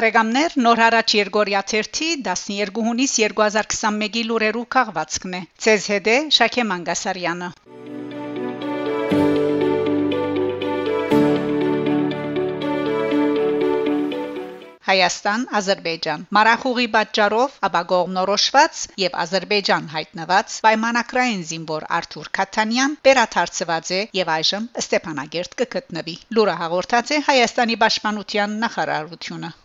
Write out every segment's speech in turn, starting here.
Բարեկամներ նոր հարաճ Երգորիա 1-ի 12 հունիս 2021-ի լուրերու քաղվածքն է։ Ցեզ հետ է Շակե Մանգասարյանը։ Հայաստան, Ադրբեջան։ Մարախուղի պատճառով ապագող նորոշված եւ Ադրբեջան հայտնված պայմանակրային զինվոր Արթուր Քաթանյան վերաթարցված է եւ այժմ Ստեփանագերտ կգտնվի։ Լուրը հաղորդած է Հայաստանի Պաշտպանության նախարարությունը։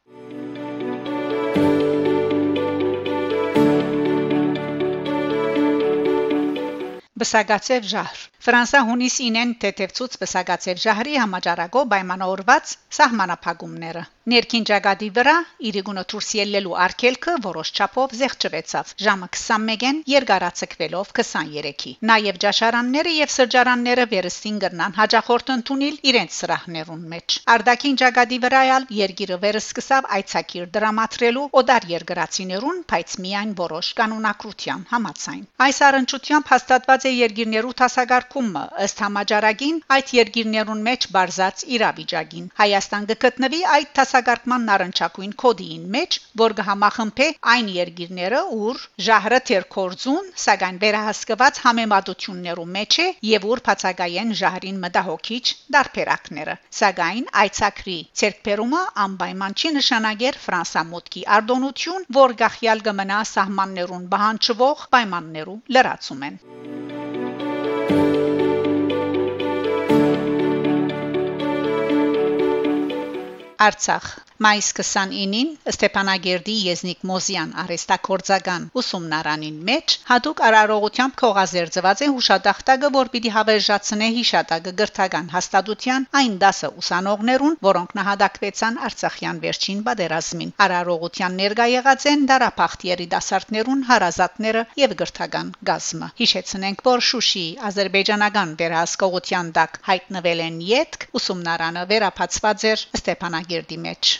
Բսագացև ժահր Ֆրանսա հունիս 9-ին թեթևցուց բսագացև ժահրի համաճարակով պայմանավորված սահմանափակումները Ներքին ճակատի վրա իրիգունը դուրս ելնելու արկելքը որոշ չափով զեղչվեցավ ժամը 21-ին երկարացկվելով 23-ի նաև ճաշարանները եւ սրճարանները վերստին գրնան հաջախորդ ընդունել իրենց սրահներուն մեջ Արդակին ճակատի վրայալ երգիրը վերսկսավ այցակիր դրամատրելու օդար երգրացիներուն բայց միայն որոշ կանոնակրության համացայն այս առընչությամբ հաստատված է երգիրներու տասագարկումը ըստ համաճարակին այդ երգիրներուն մեջ բարձած իրավիճակին Հայաստան կգտնվի այդ դասակարգման նարնջակույն կոդին մեջ, որ կհամախմբե այն երկիրները, ուր ժահրը թերկորձուն, սակայն վերահսկված համեմատություններու մեջ է եւ ուր բացակայեն ժահրին մտահոգիչ դարբերակները։ Սակայն այցակրի ցերկբերումը անպայման չի նշանակեր Ֆրանսամուտքի արտոնություն, որ գախյալ կմնա սահմաններուն բանջվող պայմաններու լրացում են։ Արցախ մայիս 29-ին Ստեփանագերդի Եզնիկ Մոզյան արեստակորձական ուսումնարանին մեջ հadoop արարողությամբ քողազերծված է հուշադախտագը, որ պիտի հավերժացնե հիշատակը գրթական հաստատության այն դասը ուսանողներուն, որոնք նահատակվեցան Արցախյան վերջին պատերազմին։ Արարողության ներկա եղած են դարապախտ երիտասարդներուն, հարազատները եւ գրթական գազմը։ Հիշեցնենք, որ Շուշի Ադրբեջանական վերահսկողության տակ հայտնվել են յետք ուսումնարանը վերապացված էր Ստեփանագերդի մեջ։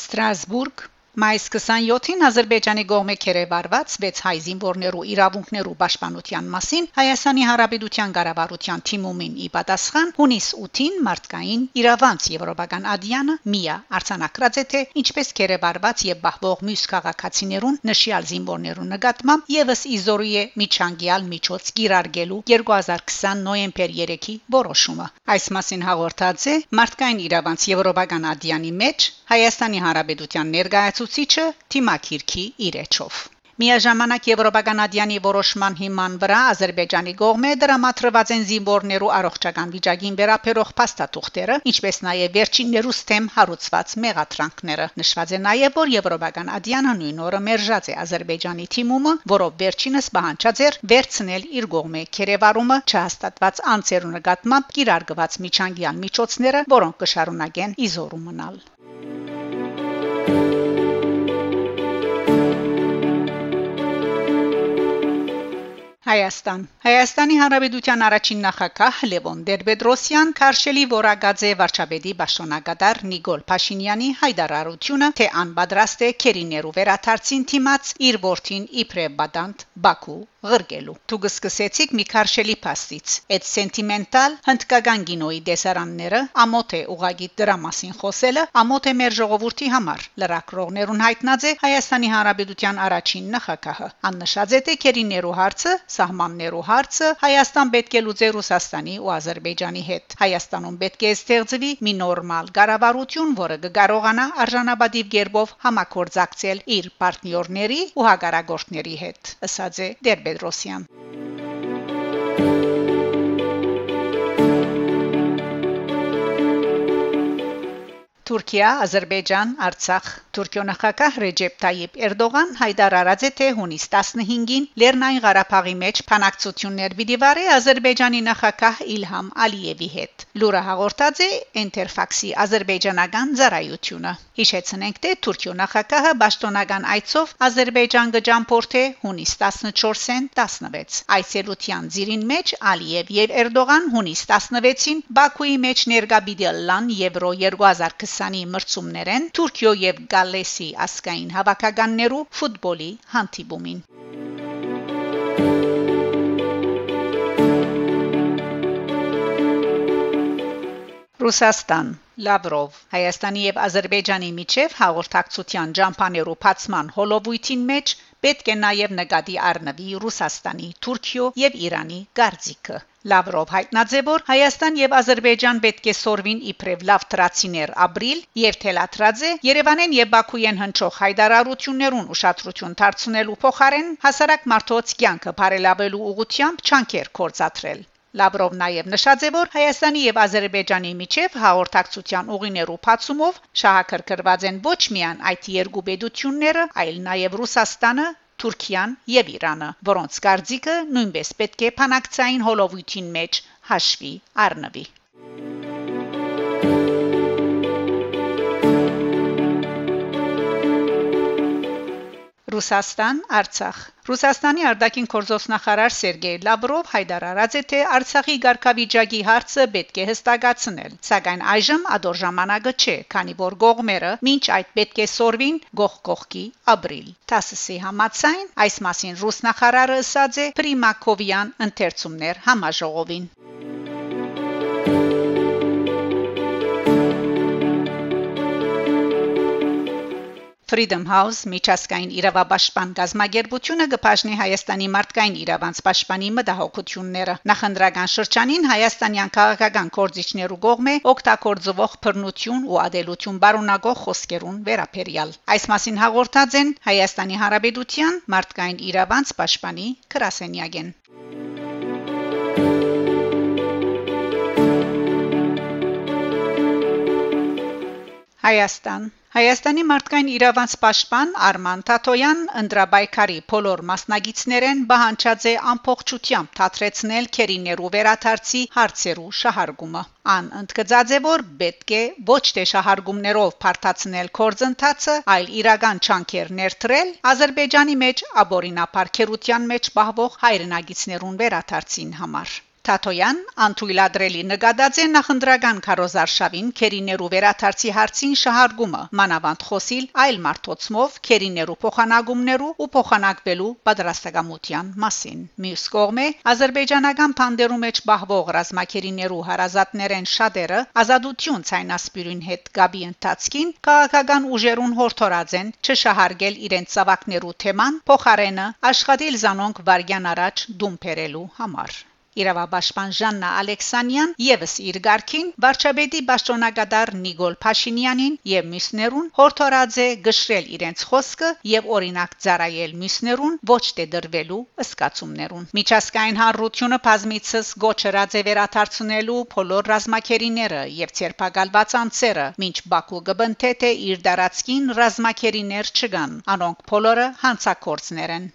Ստրասբուրգ Մայիս 27-ին Ադրբեջանի կողմէ կերեվարված 6 հայ զինվորներու իրավունքներու պաշտպանության մասին Հայաստանի Հանրապետության ղարավարության թիմումին ի պատասխան հունիս 8-ին մարդկային իրավանց եվրոպական ադյանը միա արցանակրած է թե ինչպես կերեվարված եւ բահվող մյուս քաղաքացիներուն նշյալ զինվորներու նկատմամբ եւս իզորի է միջանկյալ միջոց գիրարգելու 2020 նոյեմբեր 3-ի որոշումը այս մասին հաղորդած է մարդկային իրավանց եվրոպական ադյանի մեջ Հայաստանի Հանրապետության ներկայացուցիչ ուսուցիչը Թիմակիրքի իրեչով Միաժամանակ Եվրոպական ադյանի որոշման հիման վրա Ադրբեջանի կողմէ դրամատրված են զինվորներու առողջական վիճակին վերաբերող փաստաթուղթերը, ինչպես նաև վերջիններուս թեմ հարուցված մեղատրանքները։ Նշված է նաև, որ Եվրոպական ադյանը նույն օրը մերժած է Ադրբեջանի թիմումը, որով վերջինս բանջած էր վերցնել իր կողմէ քերեվարումը չհաստատված անձերու նկատմամբ կիրարգված միջանկյալ միջոցները, որոնք կշարունակեն իզորու մնալ։ Հայաստան Հայաստանի Հանրապետության առաջին նախագահ Լևոն Դերբեդրոսյան քարշելի Voragadze վարչապետի Բաշոնագադար Նիկոլ Փաշինյանի հայտարարությունը, թե անպատրաստ է քերիներու վերաթարցին թիմած իր ворթին իբրե բադանտ Բաքու ղրկելու։ Դուք սկսեցիք մի քարշելի փաստից։ Այդ սենտիմենտալ հնդկական գինոյի դեսարանները ամոթ է ուղագի դրա մասին խոսելը, ամոթ է մեր ժողովրդի համար։ Լրակրողներուն հայտնած է Հայաստանի Հանրապետության առաջին նախագահը։ Աննշած է թե քերիներու հարցը, սահմաններու հարցը Հայաստան պետք է լուծի Ռուսաստանի ու Ադրբեջանի հետ։ Հայաստանում պետք է ստեղծվի մի նորմալ կառավարություն, որը կկարողանա արժանապատիվ գերբով համակորձակցել իր պարտներների ու հագարագործների հետ։ Ասած է Դերբե Պետրոսյան Թուրքիա, Ադրբեջան, Արցախ Թուրքիո նախագահ Ռեջեփ Թայիփ Էրդողան հայտարարած է թե հունիս 15-ին Լեռնային Ղարաբաղի մեջ փանակցություններ պիտի վարի Ադրբեջանի նախագահ Իլհամ Ալիևի հետ։ Լուրը հաղորդած է Interfax-ի ադրբեջանական ծառայությունը։ Հիշեցնենք, թե Թուրքիո նախագահը պաշտոնական այցով Ադրբեջան գջամփորթե հունիս 14-ին 16։ Այցելության ծիրին մեջ Ալիև եւ Էրդողան հունիս 16-ին Բաքուի մեջ ներկա պիտի լան 20-ի մրցումներեն Թուրքիո եւ Գալեսի ասկային հավաքականներու ֆուտբոլի հանդիպումին։ Ռուսաստան Լավրով Հայաստանի եւ Ադրբեջանի միջև հաղորդակցության ճամփաներու փացման հոլովույթին մեջ պետք է նաեւ նկատի առնվի Ռուսաստանի, Թուրքիո եւ Իրանի գարձիկը։ Լավրով հայտնաձե որ Հայաստան եւ Ադրբեջան պետք է սորվին իբրև լավ տրացիներ ապրիլ եւ թելատրաձե Երևանեն եւ Բաքուեն հնչող հայդարարություններուն ուշադրություն դարձնելու փոխարեն հասարակ մարդոց կյանքը բարելավելու ուղղությամբ չանքեր կորցատրել Լավրով նաև նշած է, որ Հայաստանի եւ Ադրբեջանի միջև հաղորդակցության ուղիներու փացումով շահակրկրված են ոչ միայն այդ երկու պետությունները, այլ նաև Ռուսաստանը, Թուրքիան եւ Իրանը, որոնց կարծիքը նույնպես պետք է փանակցային հոլովույթին մեջ հաշվի առնվի։ Ռուսաստան, Արցախ Ռուսաստանի արտաքին գործոստնախարար Սերգեյ Լավրով հայտարարած է թե Արցախի ղարքավիճակի հարցը պետք է հստակացնել, սակայն այժմ ադոր ժամանակը չէ, քանի որ գողմերը մինչ այդ պետք է սորվին գող-գողքի ապրիլ։ Տասսի համացայն այս մասին ռուս նախարարը ասաց է Պրիմակովյան ընթերցումներ համաժողովին։ Freedom House միջազգային իրավապաշտպան գազագերբությունը կփաշնի Հայաստանի մարդկային իրավանց պաշտպանի մտահոգությունները։ Նախնդրական շրջանին հայաստանյան քաղաքական կորձիչներու կողմէ օգտագործվող բռնություն ու ադելություն բարոնագող խոսքերուն վերապերյալ։ Այս մասին հաղորդած են Հայաստանի Հանրապետության մարդկային իրավանց պաշտպանի Կրասենյագեն։ Հայաստան Հայաստանի մարդկային իրավանց պաշտպան Արման Թաթոյան ընդրաբայքարի բոլոր մասնագետներեն բանջած է ամփոխչությամբ թատրեցնել քերիներու վերաթարցի հարցերու շահարգումը։ Ան ընդգծած է որ պետք է ոչ թե շահարգումներով փարթացնել կորձընթացը, այլ իրական չանքեր ներդրել Ադրբեջանի մեջ աբորինապար քերության մեջ պահվող հայրենագիցներուն վերաթարցին համար։ Թաթոյան անթույլադրելի նկատած է նախնդրական քարոզարշավին քերիներու վերաթարցի հարցին շահարգումը մանավանդ խոսիլ այլ մարդոցմով քերիներու փոխանակումներու ու փոխանակվելու պատրաստակամության մասին մյուս կողմը ազերբայջանական փանդերու մեջ բահվող ռազմակերիներու հարազատներեն շատերը ազատություն ցայնասպյուրին հետ գաբի ընթացքին քաղաքական ուժերուն հորթորած են չշահարգել իրենց ցավակներու թեման փոխարենը աշխատել զանոնք վարգյան առաջ դում բերելու համար Իրավաբաշխան Ժաննա Ալեքսանյան եւս իր ղարքին վարչապետի պաշտոնակատար Նիկոլ Փաշինյանին եւ մյուսներուն հորթորած է գշրել իրենց խոսքը եւ օրինակ ծառայել մյուսներուն ոչ թե դրվելու ըսկացումներուն միջազգային հանրությունը բազմիցս գոչրած է վերաթարցնելու բոլոր ռազմակերիները եւ ցերպակալված անձերը ոչ Բաքու գբնթե թե իր դարածքին ռազմակերիներ չկան անոնք բոլորը հանցակործներ են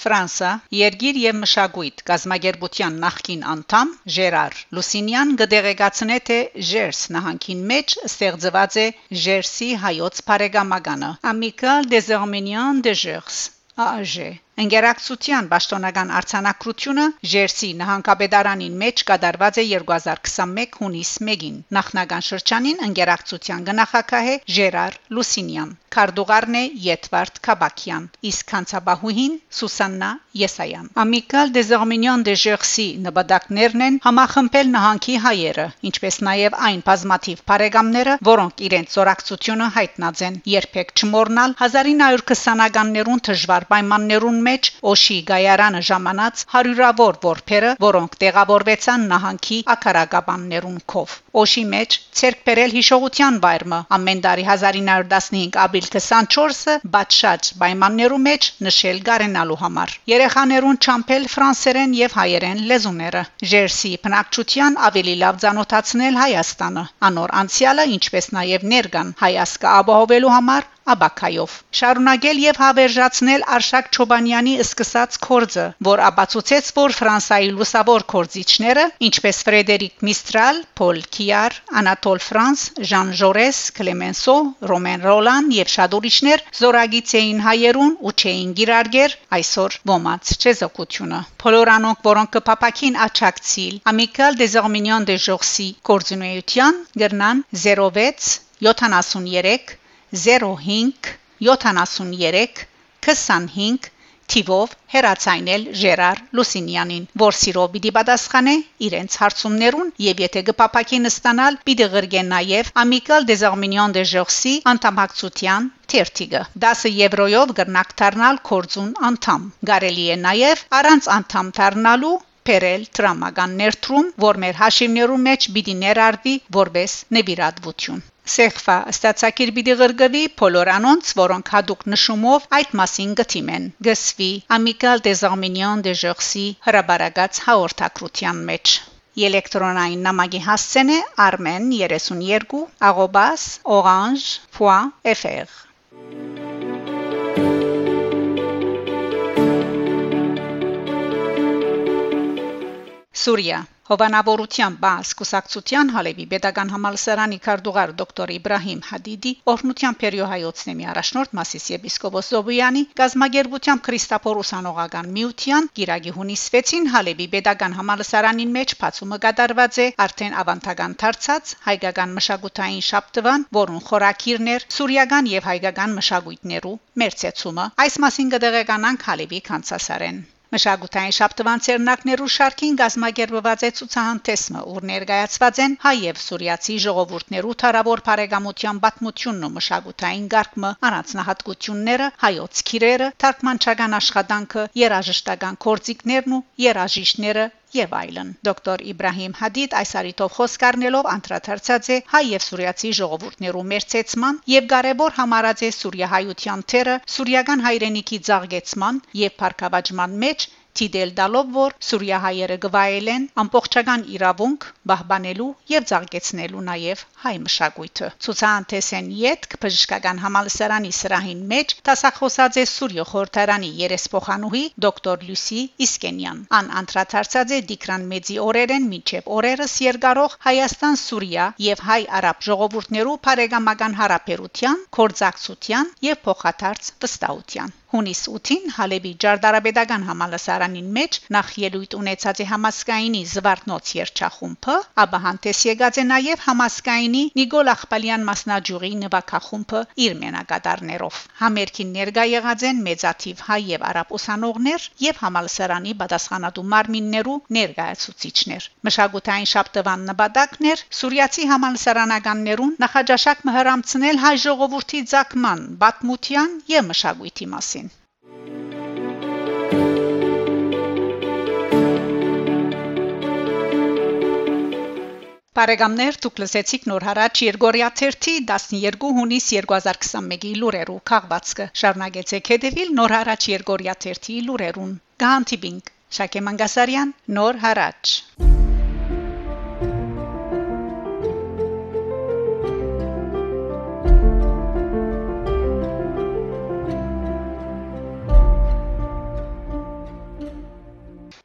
Ֆրանսա Երգիր եւ մշակույթ գազագերբության նախկին անդամ Ժերար Լուսինյան գդեղեկացնե թե Ժերս նահանգին մեջ ստեղծված է Ժերսի հայոց բարեկամականը Amical des Arméniens de Gers AG Ընկերակցության պաշտոնական արցանակրությունը Ժերսի նահանգապետարանին մեջ կատարված է 2021 հունիս 1-ին։ Նախնական շրջանին ընկերակցության գնահակահ է Ժերար Լուսինյան, Կարդուղարն է Եթվարդ Կաբակյան, իսկ հանցաբահուհին Սուսաննա Եսայան։ Amical des Arméniens de Jersey նպատակներն են համախմբել նահանգի հայերը, ինչպես նաև այն բազմաթիվ բարեկամները, որոնք իրենց զորակցությունը հայտնած են երբեք չմոռնալ 1920-ականներուն դժվար պայմաններուն մեջ Օշի գայարանը ժամանած հարյուրավոր որբերը, որոնք տեղավորվեցան նահանգի ակարագաբաններուն կով։ Օշի մեջ ցերկ բերել հիշողության վայրը ամեն տարի 1915 ապրիլ 24-ը բաճշաճ պայմաններու մեջ նշել գարենալու համար։ Երեխաներուն ճամփել ֆրանսերեն եւ հայերեն լեզուները։ Ժերսի բնակչության ավելի լավ ճանոթացնել Հայաստանը։ Անոր անցյալը, ինչպես նաեւ ներկան հայասկա ապահովելու համար Աբակայով շարունակել եւ հավերժացնել Արշակ Չոբանյանի սկսած կորձը, որ ապացուցեց, որ Ֆրանսայի լուսավոր կորձիչները, ինչպես Ֆրեդերիկ Միստրալ, Պոլ Կիար, Անատոլ Ֆրանս, Ժան Ժորես, Կլեմենսո, Ռոմեն Ռոլան եւ շատ ուրիշներ զորագից էին հայերուն ու չէին գիրարգեր այսօր ոմած չեզոկությունը։ Բոլորանոնք, որոնք կփապակին աչակցիլ, Amical des Arméniens de Jorsi կորձունեության գրնան 06 73 05 73 25 թիվով հերացայնել Ժերար Լուսինյանին, որ սիրո պիտի պատասխանե իրենց հարցումներուն եւ եթե գպապակի նստանալ պիտի գրգեն նաեւ Amical des Arméniens de Jorsi անդամակցության թերթիգը 10 եվրոյով գրնակ դառնալ կորձուն անդամ գարելի է նաև առանց անդամ դառնալու Պերել տրամական ներդրում, որ մեր հաշիվներու մեջ պիտի ներառվի որպես նվիրատվություն։ Սեխվա ստացակիր պիտի գրգվի Պոլորանոնց, որոնք հadouk նշումով այդ մասին գտիմեն։ Գսվի Amical des Arméniens de Jersey հրաբարագած հաղորդակցության մեջ Էլեկտրոնային նամակի հասցեն է armen32@orange.fr Սուրիա Հովանավորության բաց կուսակցության Հալեվի Պետական համալսարանի քարտուղար դոկտոր Իբրահիմ Հադիդի օրհնության պերիոհայոցնեմի առաջնորդ Մասիս եպիսկոպոս Զոբյանի գազագերբությամբ Քրիստապոր ուսանողական միության Գիրագի հունիս 6-ին Հալեվի Պետական համալսարանին մեջ բացումը կատարված է արդեն ավանդական դարձած հայկական մշակութային շաբթվան, որուն խորակիրներ սուրիական եւ հայկական մշակույթներու մերցեցումը այս մասին կդեղեկանանք Հալեվի կանցասարեն Մշակութային շաբթվան ցերնակներու շարքին գազմագերբված է ցուցահանդեսը, ուր ներկայացված են հայ եւ սուրիացի ժողովուրդներու թարավոր բարեկամության պատմությունն ու մշակութային գարկմը, առանձնահատկությունները, հայոց քիրերը, թարգմանչական աշխատանքը, երաժշտական կորցիկներն ու երաժիշտները եւ այլն։ Դոկտոր Իբրահիմ Հադիդ այս արիտով խոսք առնելով անդրադարձած է հայ եւ սուրիացի ժողովուրդներու մերցեցման եւ կարեւոր համարած է սուրիահայության թերը սուրիական հայրենիքի ցաղգեցման եւ փառքավաճման մեջ Տիդել դալով որ Սուրիահայերը գվայելեն ամբողջական իրավունք բահբանելու եւ ցաղկեցնելու նաեւ հայ մշակույթը ցուցանտեսեն յետք բժշկական համալսարանի սրահին մեջ տասախոսած է Սուրիո խորհրդարանի երեսփոխանուհի դոկտոր Լուսի Իսկենյան ան անդրադարձած է Դիկրան մեծի օրերեն միջև օրերս երկարող Հայաստան-Սուրիա եւ հայ-արաբ ժողովուրդներու բարեկամական հարաբերության, կորձակցության եւ փոխադարձ վստահության Հունիս 8-ին Հալեբի Ջարդարաբեդական համալսարանին մեջ նախ ելույթ ունեցած է համասկայինի Զվարթնոց երչախումբը, ապա հանդես եկած է նաև համասկայինի Նիկոլ Ախպալյան մասնաճյուղի նվակախումբը իր մենակատարներով։ Համերգին ներկա եղած են մեծաթիվ հայ եւ արաբ ուսանողներ եւ համալսարանի պատասխանատու մարմիններու ներկայացուցիչներ։ Մշակութային շաբթվան նպատակներ Սուրիացի համալսարանականներուն նախաճաշակ մհրամցնել հայ ժողովրդի ցակման, բաթմության եւ մշակույթի մասին Բարեկամներ, դուք լսեցիք նոր հարաճ Երգորիա 3-ի 12 հունիս 2021-ի լուրերու քաղվածքը։ Շարունակեցեք հետևել նոր հարաճ Երգորիա 3-ի լուրերուն։ Գանտիբինգ Շակե Մանգասարյան, նոր հարաճ։